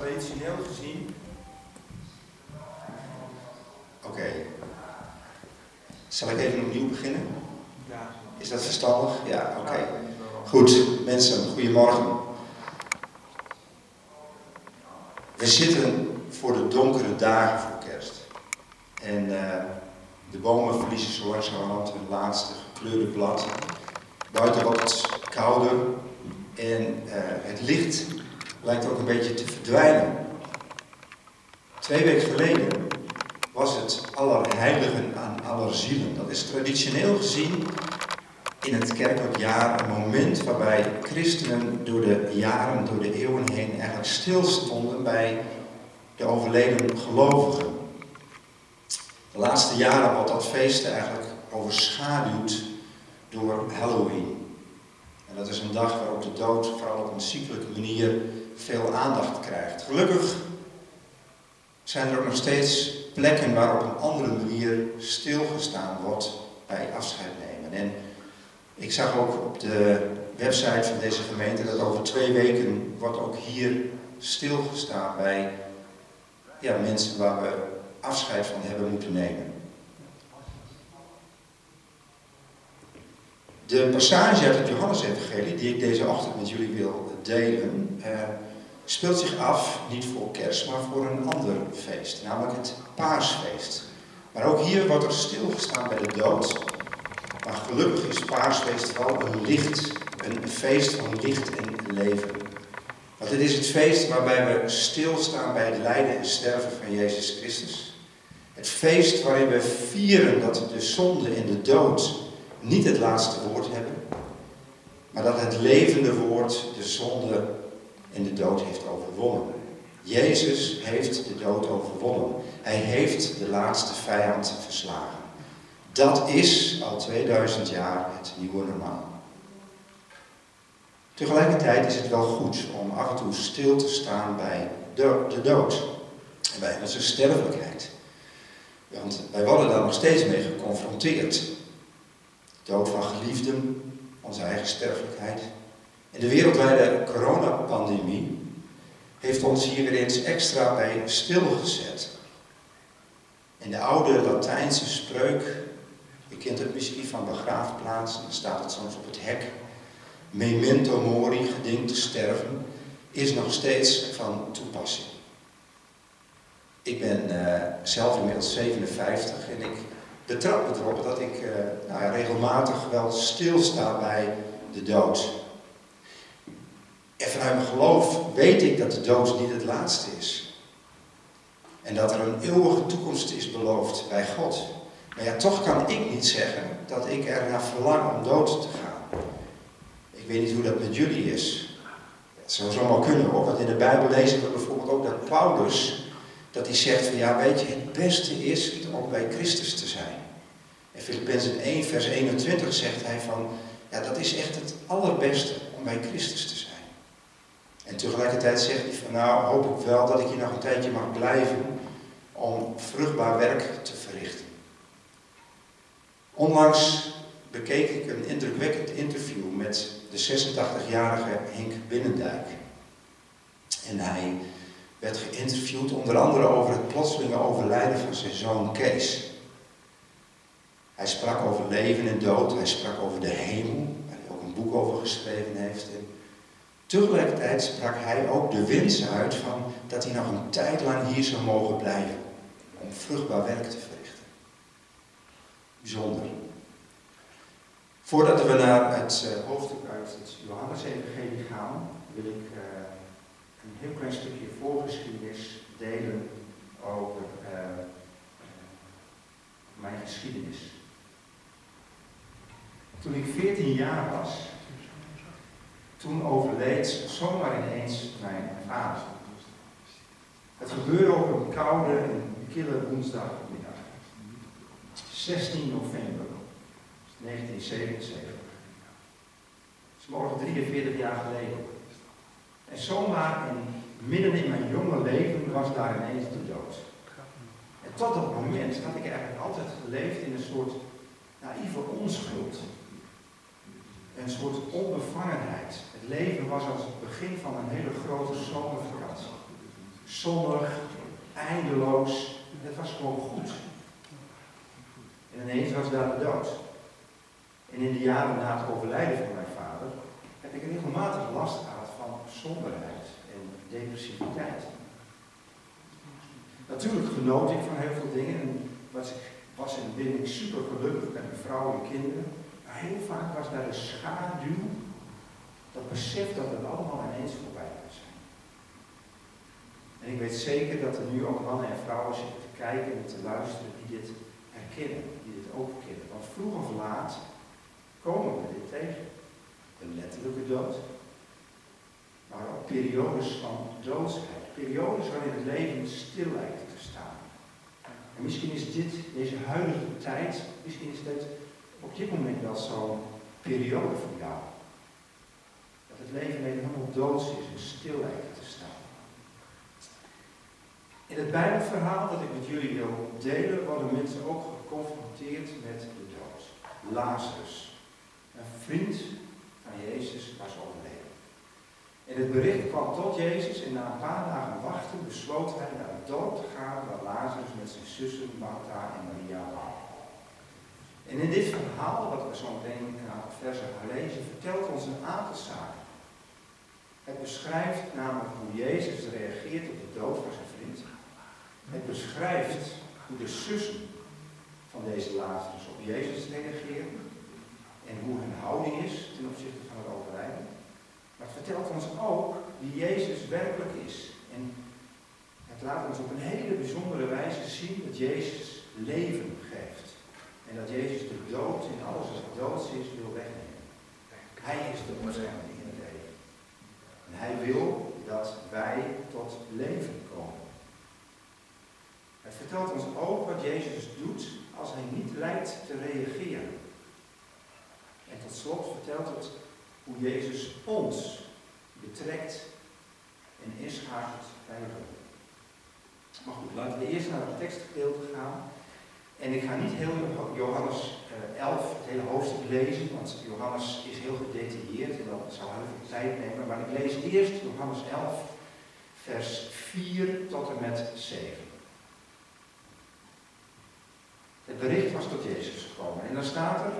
traditioneel gezien. Oké. Zal ik even opnieuw beginnen? Ja, Is dat verstandig? Ja, oké. Goed, mensen, goedemorgen. We zitten voor de donkere dagen voor kerst. En eh, de bomen verliezen zo langzamerhand hun laatste gekleurde blad. Buiten wordt het kouder en eh, het licht lijkt ook een beetje te verdwijnen. Twee weken geleden was het Allerheiligen aan Allerzielen. Dat is traditioneel gezien in het kerkelijk jaar een moment waarbij christenen door de jaren, door de eeuwen heen eigenlijk stilstonden bij de overleden gelovigen. De laatste jaren wordt dat feest eigenlijk overschaduwd door Halloween. En dat is een dag waarop de dood vooral op een ziekelijke manier veel aandacht krijgt. Gelukkig zijn er ook nog steeds plekken waar op een andere manier stilgestaan wordt bij afscheid nemen. En ik zag ook op de website van deze gemeente dat over twee weken wordt ook hier stilgestaan bij ja, mensen waar we afscheid van hebben moeten nemen. De passage uit het Johannesevangelie die ik deze ochtend met jullie wil delen, eh, speelt zich af niet voor kerst, maar voor een ander feest, namelijk het paasfeest. Maar ook hier wordt er stilgestaan bij de dood. Maar gelukkig is paasfeest wel een licht, een feest van licht en leven. Want het is het feest waarbij we stilstaan bij het lijden en sterven van Jezus Christus. Het feest waarin we vieren dat de zonde en de dood niet het laatste woord hebben, maar dat het levende woord de zonde en de dood heeft overwonnen. Jezus heeft de dood overwonnen. Hij heeft de laatste vijand verslagen. Dat is al 2000 jaar het nieuwe normaal. Tegelijkertijd is het wel goed om af en toe stil te staan bij de, dood en bij onze sterfelijkheid. Want wij worden daar nog steeds mee geconfronteerd. De dood van geliefden, onze eigen sterfelijkheid. De wereldwijde coronapandemie heeft ons hier weer eens extra bij stilgezet. In de oude Latijnse spreuk, je kent het misschien van begraafplaatsen, dan staat het soms op het hek. Memento mori, gedenk te sterven, is nog steeds van toepassing. Ik ben eh, zelf inmiddels 57 en ik betrap me erop dat ik eh, nou regelmatig wel stilsta bij de dood. En vanuit mijn geloof weet ik dat de dood niet het laatste is. En dat er een eeuwige toekomst is beloofd bij God. Maar ja, toch kan ik niet zeggen dat ik er naar verlang om dood te gaan. Ik weet niet hoe dat met jullie is. Het zou zomaar kunnen hoor, want in de Bijbel lezen we bijvoorbeeld ook dat Paulus, dat hij zegt van ja, weet je, het beste is om bij Christus te zijn. In Filippenzen 1 vers 21 zegt hij van, ja, dat is echt het allerbeste om bij Christus te zijn. En tegelijkertijd zegt hij van, nou hoop ik wel dat ik hier nog een tijdje mag blijven om vruchtbaar werk te verrichten. Onlangs bekeek ik een indrukwekkend interview met de 86-jarige Henk Binnendijk. En hij werd geïnterviewd onder andere over het plotselinge overlijden van zijn zoon Kees. Hij sprak over leven en dood, hij sprak over de hemel, waar hij ook een boek over geschreven heeft. Tegelijkertijd sprak hij ook de wens uit van dat hij nog een tijd lang hier zou mogen blijven om vruchtbaar werk te verrichten. Bijzonder. Voordat we naar het uh, hoofdstuk uit het Johannes-evangelie gaan, wil ik uh, een heel klein stukje voorgeschiedenis delen over uh, mijn geschiedenis. Toen ik 14 jaar was, toen overleed zomaar ineens mijn vader. Het gebeurde op een koude en kille woensdagmiddag. 16 november 1977. Dat is morgen 43 jaar geleden. En zomaar in, midden in mijn jonge leven was daar ineens de dood. En tot dat moment had ik eigenlijk altijd geleefd in een soort naïeve onschuld. Een soort onbevangenheid. Het leven was als het begin van een hele grote zomervakantie. zonnig, eindeloos. Het was gewoon goed. En ineens was daar de dood. En in de jaren na het overlijden van mijn vader heb ik regelmatig last gehad van somberheid en depressiviteit. Natuurlijk genoot ik van heel veel dingen en was, was en ben ik super gelukkig met mijn vrouw en kinderen. Heel vaak was daar een schaduw, dat besef dat het allemaal ineens voorbij kan zijn. En ik weet zeker dat er nu ook mannen en vrouwen zitten te kijken en te luisteren die dit herkennen, die dit ook kennen. Want vroeg of laat komen we dit tegen. De letterlijke dood, maar ook periodes van doodsheid. Periodes waarin het leven stil lijkt te staan. En misschien is dit, deze huidige tijd, misschien is dit op dit moment wel zo'n periode voor jou. Dat het leven helemaal doods is en stil lijkt te staan. In het Bijbelverhaal dat ik met jullie wil delen, worden mensen ook geconfronteerd met de dood. Lazarus, een vriend van Jezus, was overleden. En het bericht kwam tot Jezus en na een paar dagen wachten besloot hij naar het dorp te gaan waar Lazarus met zijn zussen Martha en Maria waren. En in dit verhaal, wat we zo meteen een aantal versen gaan lezen, vertelt ons een aantal zaken. Het beschrijft namelijk hoe Jezus reageert op de dood van zijn vriend. Het beschrijft hoe de zussen van deze Lazarus op Jezus reageren en hoe hun houding is ten opzichte van het overlijden. Maar het vertelt ons ook wie Jezus werkelijk is. En het laat ons op een hele bijzondere wijze zien dat Jezus leven geeft. En dat Jezus de dood in alles wat doods is wil wegnemen. Hij is de bescherming in het leven. En hij wil dat wij tot leven komen. Het vertelt ons ook wat Jezus doet als hij niet lijkt te reageren. En tot slot vertelt het hoe Jezus ons betrekt en inschakelt bij hem. Maar goed, laten we eerst naar het tekstgedeelte gaan. En ik ga niet heel Johannes 11, eh, het hele hoofdstuk lezen, want Johannes is heel gedetailleerd en dat zal heel veel tijd nemen. Maar ik lees eerst Johannes 11, vers 4 tot en met 7. Het bericht was tot Jezus gekomen. En dan staat er,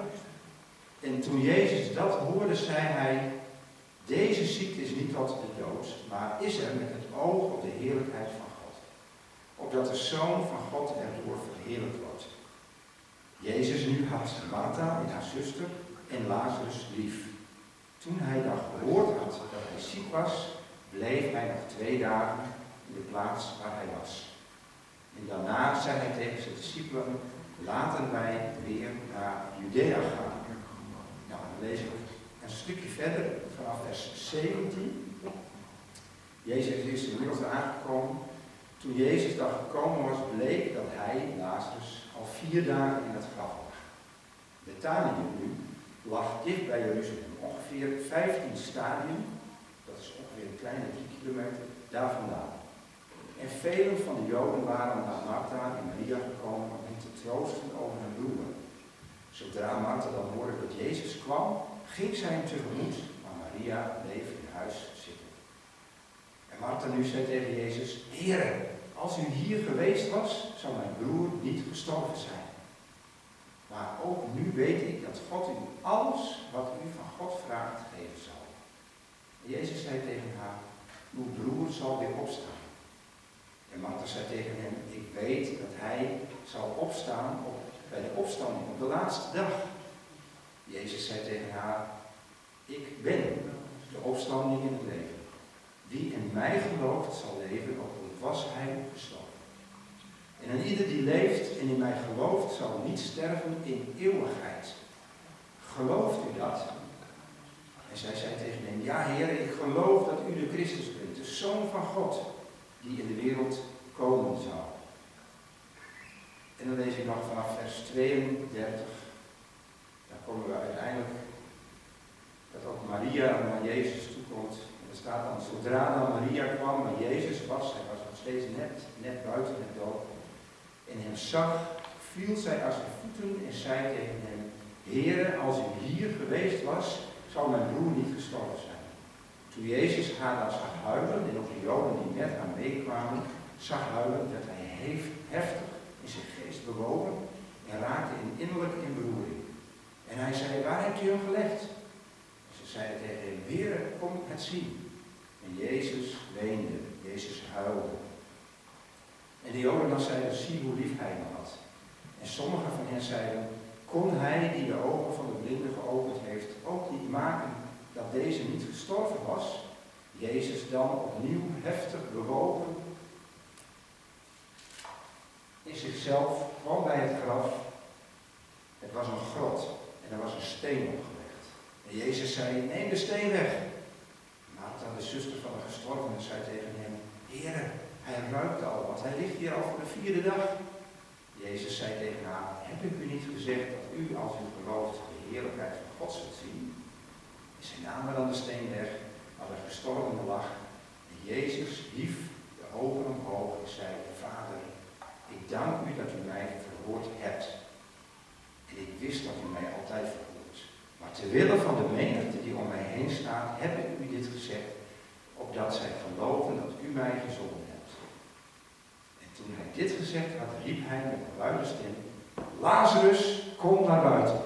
en toen Jezus dat hoorde, zei hij, deze ziekte is niet tot de dood, maar is er met het oog op de heerlijkheid van God. Opdat de Zoon van God erdoor verheerlijkt wordt. Jezus nu had Martha en haar zuster en Lazarus lief. Toen hij dan gehoord had dat hij ziek was, bleef hij nog twee dagen in de plaats waar hij was. En daarna zei hij tegen zijn discipelen, laten wij weer naar Judea gaan. Nou, dan lezen we een stukje verder vanaf vers 17. Jezus is inmiddels aangekomen. Toen Jezus daar gekomen was, bleek dat hij, Lazarus, vier dagen in het graf lag. Betanië nu lag dicht bij Jeruzalem, ongeveer 15 stadium, dat is ongeveer een kleine 3 kilometer, daar vandaan. En velen van de Joden waren naar Martha en Maria gekomen om te troosten over hun broer. Zodra Martha dan hoorde dat Jezus kwam, ging zij hem tegemoet, maar Maria bleef in huis zitten. En Martha nu zei tegen Jezus, Heere, als u hier geweest was, zou mijn broer niet gestorven zijn. Maar ook nu weet ik dat God u alles wat u van God vraagt geven zal. Jezus zei tegen haar, uw broer zal weer opstaan. En Martha zei tegen hem, ik weet dat hij zal opstaan op, bij de opstanding op de laatste dag. Jezus zei tegen haar, ik ben de opstanding in het leven. Wie in mij gelooft zal leven, al was hij gestorven. En een ieder die leeft en in mij gelooft, zal niet sterven in eeuwigheid. Gelooft u dat? En zij zei tegen hem, ja Heer, ik geloof dat u de Christus bent, de Zoon van God die in de wereld komen zou. En dan lees ik nog vanaf vers 32. Dan komen we uiteindelijk dat ook Maria naar Jezus toekomt. En er staat dan, zodra dan Maria kwam naar Jezus was, hij steeds net, net buiten het dorp, en hem zag, viel zij aan zijn voeten en zei tegen hem, Heere, als u hier geweest was, zou mijn broer niet gestorven zijn. Toen Jezus haar dan zag huilen, en ook de Joden die met haar meekwamen, zag huilen, werd hij heftig in zijn geest bewogen en raakte in innerlijke inberoering. En hij zei, waar hebt u hem gelegd? Ze zeiden tegen hem, Heer, kom het zien. En Jezus weende, Jezus huilde. En de Joden dan zeiden, zie hoe lief hij me had. En sommigen van hen zeiden, kon hij die de ogen van de blinden geopend heeft, ook niet maken dat deze niet gestorven was? Jezus dan opnieuw heftig bewogen in zichzelf, kwam bij het graf. Het was een grot en er was een steen opgelegd. En Jezus zei, neem de steen weg. Martha, de zuster van de gestorvene, zei tegen hem, Heer, hij ruikt al, want hij ligt hier al voor de vierde dag. Jezus zei tegen haar, heb ik u niet gezegd dat u, als u gelooft, de heerlijkheid van God zult zien? En zij namen dan de steen weg, maar de gestorvene lag. En Jezus hief de ogen omhoog en zei, Vader, ik dank u dat u mij verhoord hebt. En ik wist dat u mij altijd verhoort. Maar ter wille van de menigte die om mij heen staat, heb ik u dit gezegd, opdat zij geloven dat u mij gezonden hebt. En toen hij dit gezegd had, riep hij met een luide stem, Lazarus, kom naar buiten.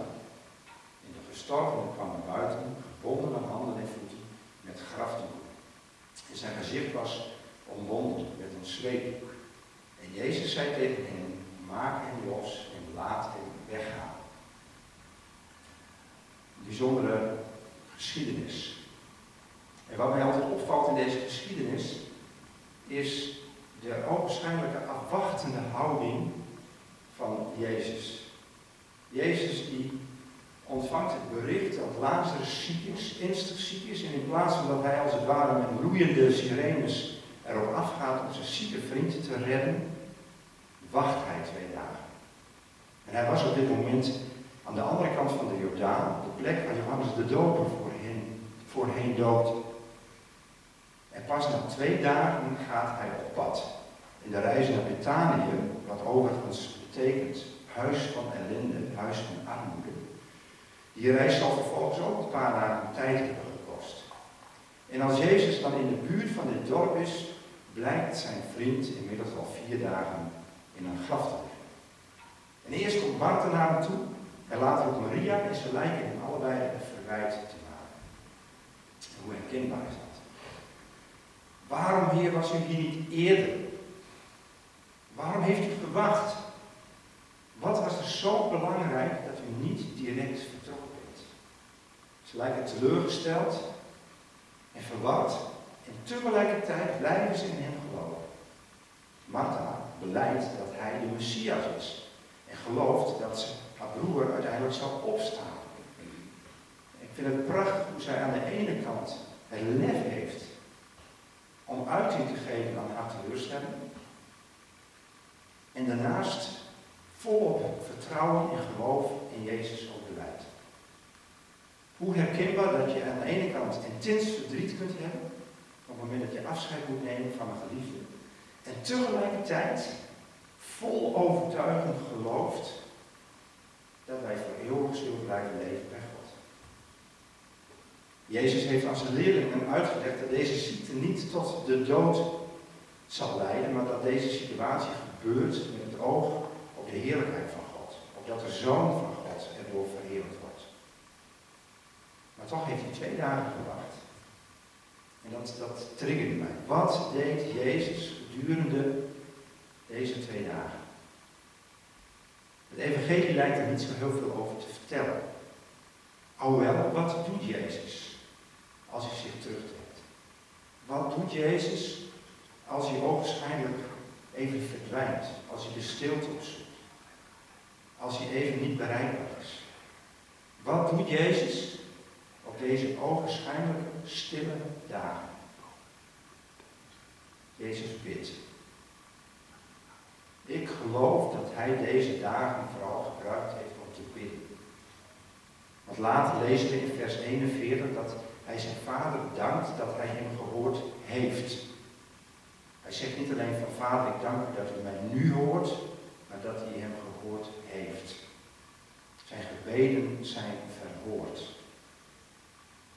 En de gestorvene kwam naar buiten, gebonden aan handen en voeten, met grafdoeken. En zijn gezicht was omwonden met een zweep. En Jezus zei tegen hem, maak hem los en laat hem weggaan. Een bijzondere geschiedenis. En wat mij altijd opvalt in deze geschiedenis, is de ogenschijnlijke afwachtende houding van Jezus. Jezus die ontvangt het bericht dat Lazarus ziek is, ernstig ziek is, en in plaats van dat hij als het ware met loeiende sirenes erop afgaat om zijn zieke vriend te redden, wacht hij twee dagen. En hij was op dit moment aan de andere kant van de Jordaan, de plek waar Johannes de Doper voorheen, voorheen doopt. Pas na twee dagen gaat hij op pad. In de reis naar Betanië, wat overigens betekent huis van ellende, huis van armoede. Die reis zal vervolgens ook een paar dagen tijd hebben gekost. En als Jezus dan in de buurt van dit dorp is, blijkt zijn vriend inmiddels al vier dagen in een graf te liggen. En eerst komt Martha naar hem toe en later ook Maria en ze lijken hem allebei verwijt te maken. hoe herkenbaar is dat? Waarom, Heer, was u hier niet eerder? Waarom heeft u gewacht? Wat was er zo belangrijk dat u niet direct vertrokken bent? Ze lijken teleurgesteld en verward en tegelijkertijd blijven ze in hem geloven. Martha beleidt dat hij de Messias is en gelooft dat ze haar broer uiteindelijk zal opstaan. Ik vind het prachtig hoe zij aan de ene kant het lef heeft om uiting te geven aan haar teleurstelling en daarnaast volop vertrouwen en geloof in Jezus ook beleidt. Hoe herkenbaar dat je aan de ene kant intens verdriet kunt hebben op het moment dat je afscheid moet nemen van een geliefde en tegelijkertijd vol overtuigend gelooft dat wij voor eeuwig zullen blijven leven bij. Jezus heeft aan zijn leerlingen uitgelegd dat deze ziekte niet tot de dood zal leiden, maar dat deze situatie gebeurt met het oog op de heerlijkheid van God. Opdat de Zoon van God erdoor verheerlijkt wordt. Maar toch heeft hij twee dagen gewacht. En dat, dat triggerde mij. Wat deed Jezus gedurende deze twee dagen? Het evangelie lijkt er niet zo heel veel over te vertellen. Alhoewel, wat doet Jezus als hij zich terugtrekt? Wat doet Jezus als hij ogenschijnlijk even verdwijnt? Als hij de stilte opzoekt? Als hij even niet bereikbaar is? Wat doet Jezus op deze ogenschijnlijke stille dagen? Jezus bidt. Ik geloof dat hij deze dagen vooral gebruikt heeft om te bidden. Want later lezen we in vers 41 dat hij zijn vader dankt dat hij hem gehoord heeft. Hij zegt niet alleen van vader, ik dank u dat u mij nu hoort, maar dat hij hem gehoord heeft. Zijn gebeden zijn verhoord.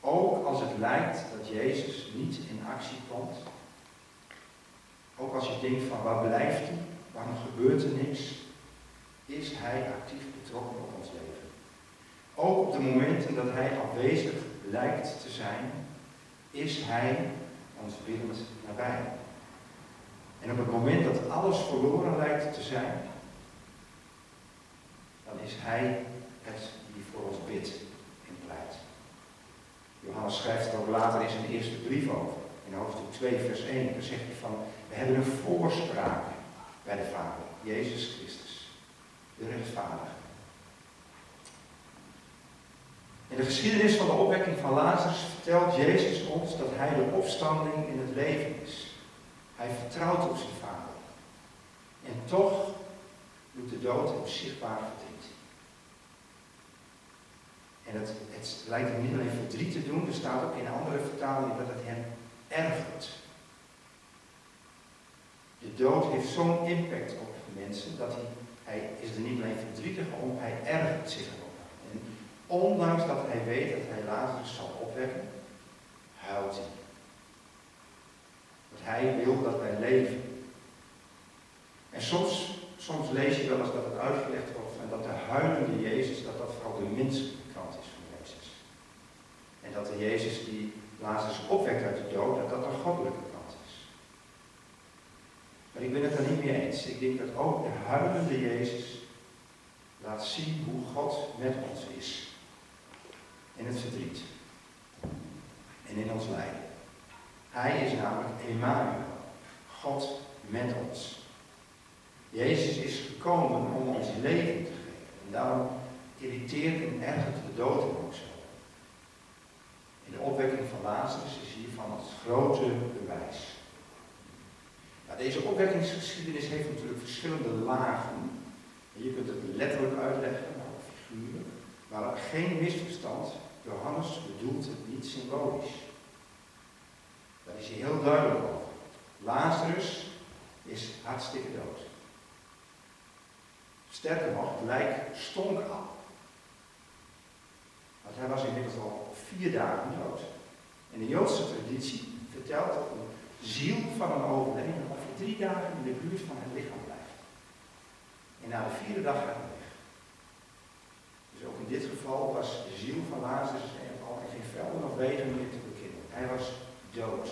Ook als het lijkt dat Jezus niet in actie komt. Ook als je denkt van waar blijft hij? Waarom gebeurt er niks? Is hij actief betrokken op ons leven? Ook op de momenten dat hij afwezig lijkt te zijn, is hij ons biddend nabij. En op het moment dat alles verloren lijkt te zijn, dan is hij het die voor ons bidt en pleit. Johannes schrijft er ook later in zijn eerste brief over. In hoofdstuk 2, vers 1, dan zegt hij van, we hebben een voorspraak bij de Vader, Jezus Christus, de rechtvaardige. In de geschiedenis van de opwekking van Lazarus vertelt Jezus ons dat hij de opstanding in het leven is. Hij vertrouwt op zijn Vader. En toch doet de dood hem zichtbaar verdriet. En het, het lijkt hem niet alleen verdriet te doen, er staat ook in andere vertalingen dat het hem ergert. De dood heeft zo'n impact op mensen dat hij, hij is er niet alleen verdrietig om, hij ergert zich ondanks dat hij weet dat hij Lazarus zal opwekken, huilt hij. Want hij wil dat wij leven. En soms, soms lees je wel eens dat het uitgelegd wordt en dat de huilende Jezus, dat dat vooral de menselijke kant is van Jezus. En dat de Jezus die Lazarus opwekt uit de dood, dat dat een goddelijke kant is. Maar ik ben het er niet mee eens. Ik denk dat ook de huilende Jezus laat zien hoe God met ons is. In het verdriet. En in ons lijden. Hij is namelijk Emmanuel. God met ons. Jezus is gekomen om ons leven te geven. En daarom irriteert en ergert de dood hem ook. In de opwekking van Lazarus is hiervan het grote bewijs. Deze opwekkingsgeschiedenis heeft natuurlijk verschillende lagen. En je kunt het letterlijk uitleggen, maar figuurlijk. Maar geen misverstand, Johannes bedoelt het niet symbolisch. Daar is hij heel duidelijk over. Lazarus is hartstikke dood. Sterker nog, het lijk stonk al. Want hij was inmiddels al vier dagen dood. En de Joodse traditie vertelt dat een ziel van een overledene ongeveer drie dagen in de buurt van het lichaam blijft. En na de vierde dag gaat. Dus ook in dit geval was de ziel van Lazarus al geen velden of wegen meer te bekennen. Hij was dood.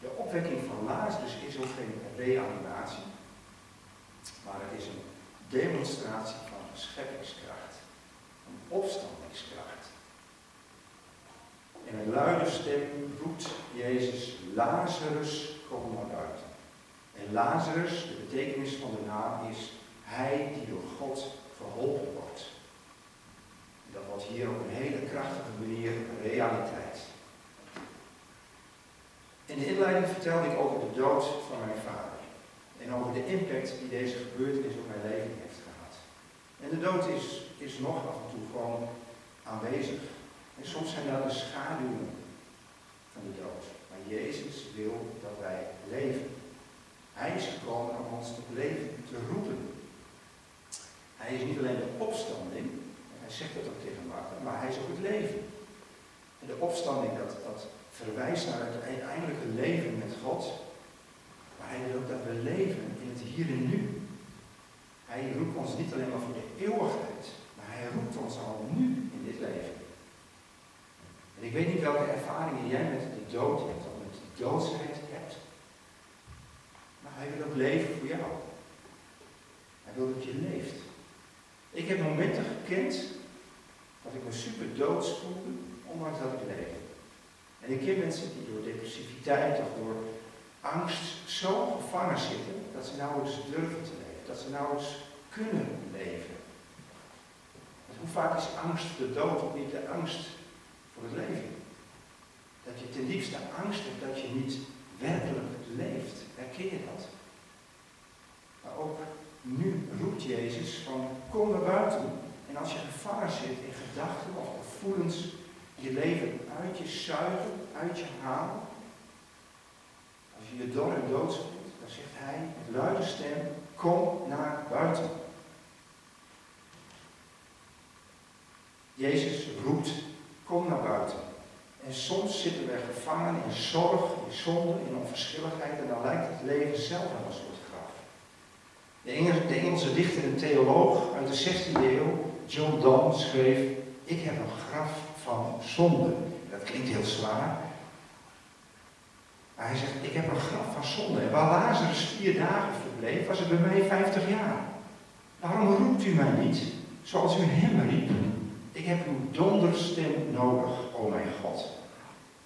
De opwekking van Lazarus is ook geen reanimatie, maar het is een demonstratie van scheppingskracht, een opstandingskracht. En een luide stem roept Jezus, Lazarus, kom naar buiten. En Lazarus, de betekenis van de naam is hij die door God verholpen wordt. Dat wordt hier op een hele krachtige manier realiteit. In de inleiding vertelde ik over de dood van mijn vader. En over de impact die deze gebeurtenis op mijn leven heeft gehad. En de dood is, is nog af en toe gewoon aanwezig. En soms zijn dat de schaduwen van de dood. Maar Jezus wil dat wij leven. Hij is gekomen om ons tot leven te roepen. Hij is niet alleen de opstanding, zegt dat ook tegen Martha, maar hij is ook het leven. En de opstanding, dat, dat verwijst naar het uiteindelijke leven met God. Maar hij wil ook dat we leven in het hier en nu. Hij roept ons niet alleen maar voor de eeuwigheid, maar hij roept ons al nu in dit leven. En ik weet niet welke ervaringen jij met de dood hebt, of met de doodsheid hebt. Maar hij wil ook leven voor jou. Hij wil dat je leeft. Ik heb momenten gekend dat ik me super doods voelde, ondanks dat ik leef. En ik ken mensen die door depressiviteit of door angst zo gevangen zitten dat ze nauwelijks durven te leven, dat ze nauwelijks kunnen leven. hoe vaak is angst de dood of niet de angst voor het leven? Dat je ten diepste angst hebt dat je niet werkelijk leeft. Herken je dat? Maar ook nu roept Jezus van kom naar buiten. En als je gevangen zit in gedachten of gevoelens, je leven uit je zuigen, uit je halen. Als je je dor en dood voelt, dan zegt hij met luide stem, kom naar buiten. Jezus roept, kom naar buiten. zitten we gevangen in zorg, in zonde, in onverschilligheid en dan lijkt het leven zelf wel een soort graf. De Engelse dichter en theoloog uit de 16e eeuw, John Donne, schreef: Ik heb een graf van zonde. Dat klinkt heel zwaar. Maar hij zegt: Ik heb een graf van zonde. En waar Lazarus vier dagen verbleef, was het bij mij 50 jaar. Waarom roept u mij niet zoals u hem riep? Ik heb uw donderstem nodig, o mijn God.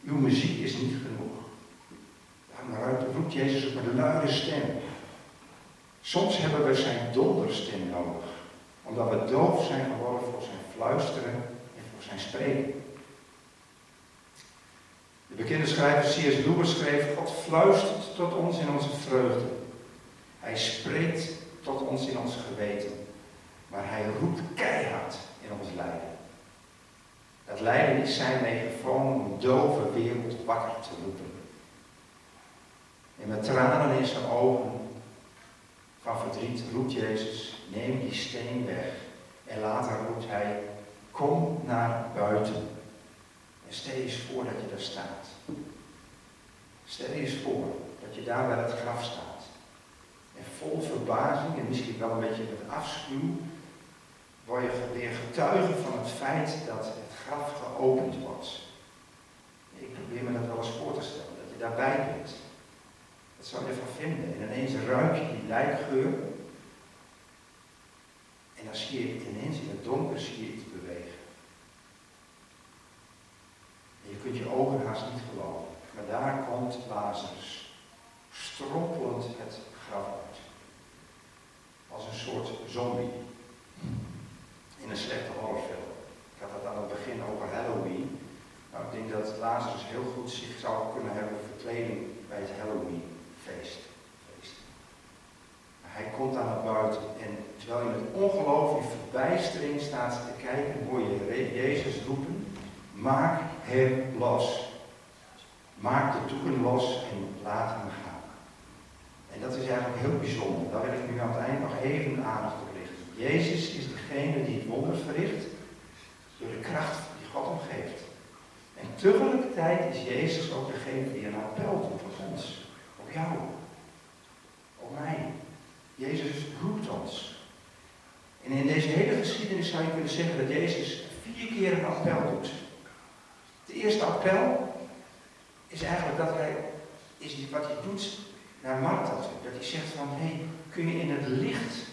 Uw muziek is niet genoeg. Daarom roept Jezus op een luide stem. Soms hebben we zijn donderstem nodig, omdat we doof zijn geworden voor zijn fluisteren en voor zijn spreken. De bekende schrijver C.S. Lewis schreef, God fluistert tot ons in onze vreugde. Hij spreekt tot ons in ons geweten. Maar hij roept keihard in ons lijden. Dat lijden is zijn megafoon om een dove wereld wakker te roepen. En met tranen in zijn ogen van verdriet roept Jezus, neem die steen weg. En later roept hij, kom naar buiten. En stel je eens voor dat je daar staat. Stel je eens voor dat je daar bij het graf staat. En vol verbazing en misschien wel een beetje met afschuw word je weer getuige van het feit dat het graf geopend wordt. Ik probeer me dat wel eens voor te stellen, dat je daarbij bent. Wat zou je ervan vinden? En ineens ruik je die lijkgeur. En dan zie je ineens in het donker zie je iets bewegen. En je kunt je ogen haast niet geloven. Maar daar komt Lazarus, strompelend het graf uit. Als een soort zombie in een slechte horrorfilm. Ik had het aan het begin over Halloween. Nou, ik denk dat Lazarus heel goed zich zou kunnen hebben verkleding bij het Halloween-feest. Hij komt aan het buiten en terwijl je met ongeloof in verbijstering staat te kijken, hoor je Jezus roepen, maak hem los. Maak de doeken los en laat hem gaan. En dat is eigenlijk heel bijzonder. Daar wil ik nu aan het eind nog even aandacht op richten. Jezus is degene die het wonder verricht door de kracht die God hem geeft. En tegelijkertijd is Jezus ook degene die een appel doet op ons, op jou, op mij. Jezus roept ons. En in deze hele geschiedenis zou je kunnen zeggen dat Jezus vier keer een appel doet. De eerste appel is eigenlijk dat hij, is wat hij doet naar Martha Dat hij zegt van, hé, hey, kun je in het licht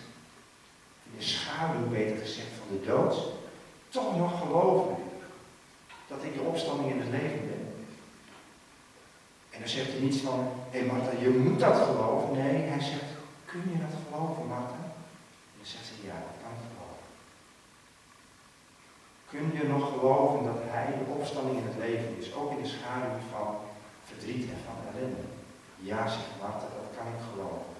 in de schaduw, beter gezegd, van de dood, toch nog geloven dat ik de opstanding in het leven ben. En dan zegt hij niets van, hé hey Martha, je moet dat geloven. Nee, hij zegt, kun je dat geloven, Martha? En dan zegt ze, ja, dat kan ik geloven. Kun je nog geloven dat hij de opstanding in het leven is, ook in de schaduw van verdriet en van ellende? Ja, zegt Martha, dat kan ik geloven.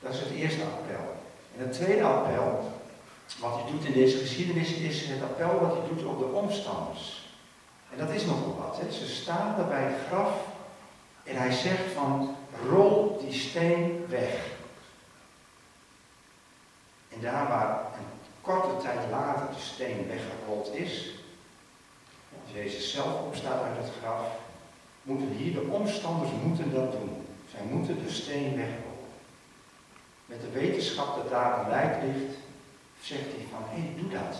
Dat is het eerste appel. En het tweede appel, wat hij doet in deze geschiedenis, is het appel wat hij doet op de omstanders. En dat is nogal wat. Hè. Ze staan daar bij het graf en hij zegt van, rol die steen weg. En daar waar een korte tijd later de steen weggerold is, Jezus zelf opstaat uit het graf, moeten hier de omstanders moeten dat doen. Zij moeten de steen wegrollen met de wetenschap dat daar een lijk ligt, zegt hij van, hé, doe dat.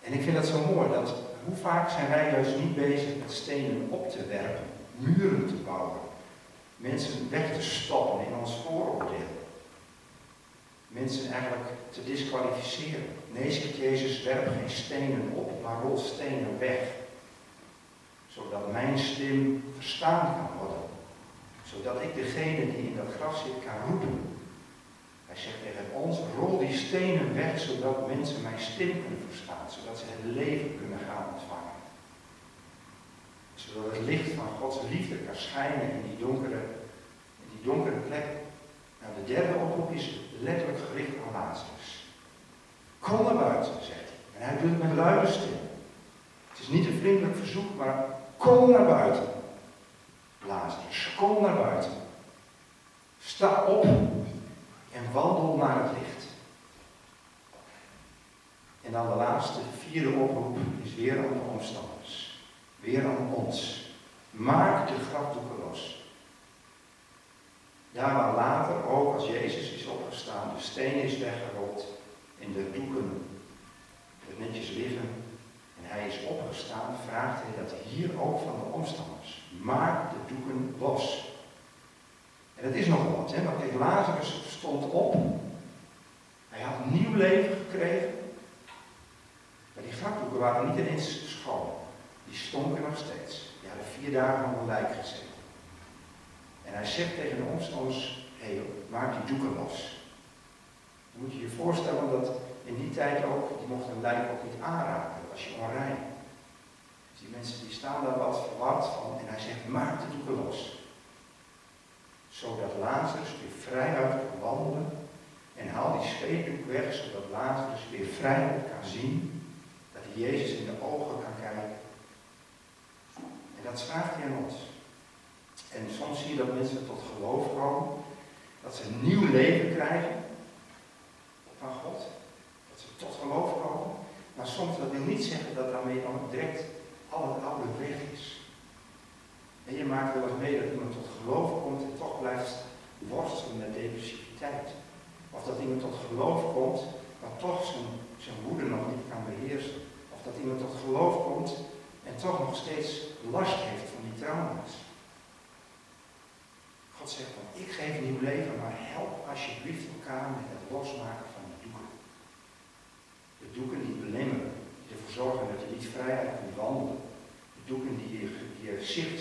En ik vind dat zo mooi, dat hoe vaak zijn wij juist niet bezig met stenen op te werpen, muren te bouwen, mensen weg te stoppen in ons vooroordeel. Mensen eigenlijk te disqualificeren. Nee, zegt Jezus, werp geen stenen op, maar rol stenen weg. Zodat mijn stem verstaan kan worden zodat ik degene die in dat graf zit kan roepen. Hij zegt tegen ons, rol die stenen weg, zodat mensen mijn stem kunnen verstaan, zodat ze het leven kunnen gaan ontvangen. Zodat het licht van Gods liefde kan schijnen in die donkere, in die donkere plek. Nou, de derde oproep is letterlijk gericht aan Lazarus. Kom naar buiten, zegt hij. En hij doet het met luide stem. Het is niet een vriendelijk verzoek, maar kom naar buiten. Lazarus, kom naar buiten. Sta op en wandel naar het licht. En dan de laatste, vierde oproep is weer aan de omstanders. Weer aan ons. Maak de grafdoeken los. Daar waar later, ook als Jezus is opgestaan, de steen is weggerold en de doeken lijk ook niet aanraken, dat je onrein. Dus die mensen die staan daar wat verward van en hij zegt, maak de doeken los. Zodat Lazarus weer vrijheid kan wandelen en haal die scheepdoek weg, zodat Lazarus weer vrijheid kan zien, dat hij Jezus in de ogen kan kijken. En dat vraagt hij aan ons. En soms zie je dat mensen tot geloof komen, dat ze een nieuw leven krijgen, maakt wel eens mee dat iemand tot geloof komt en toch blijft worstelen met depressiviteit. Of dat iemand tot geloof komt, maar toch zijn, zijn woede nog niet kan beheersen. Of dat iemand tot geloof komt en toch nog steeds last heeft van die trauma's. God zegt van, ik geef nieuw leven, maar help alsjeblieft elkaar met het losmaken van de doeken. De doeken die belemmeren, die ervoor zorgen dat je niet vrijheid kunt wandelen. De doeken die die je zicht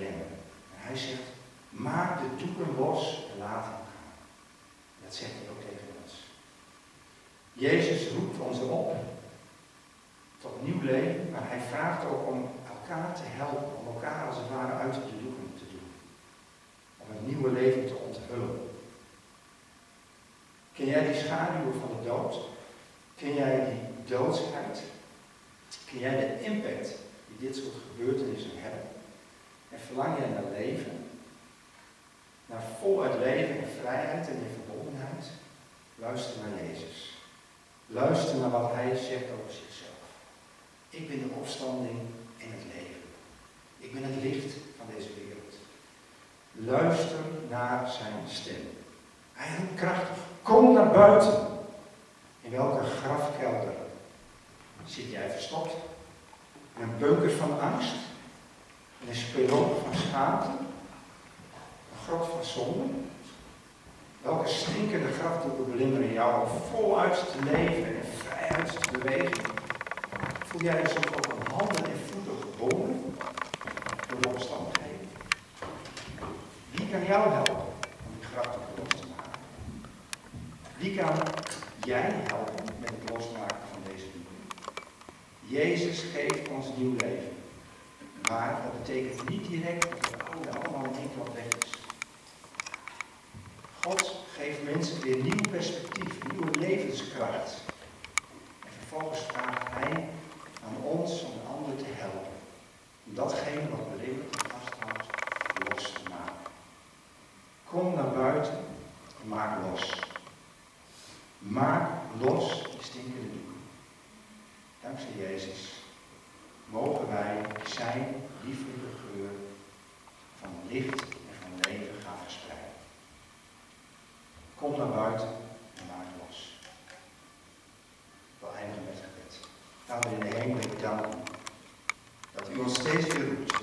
en hij zegt, maak de doeken los en laat hem gaan. Dat zegt hij ook tegen ons. Jezus roept ons op tot nieuw leven, maar hij vraagt ook om elkaar te helpen, om elkaar als het ware uit te doen. gaan we in de hemel danken dat u ons steeds weer roept.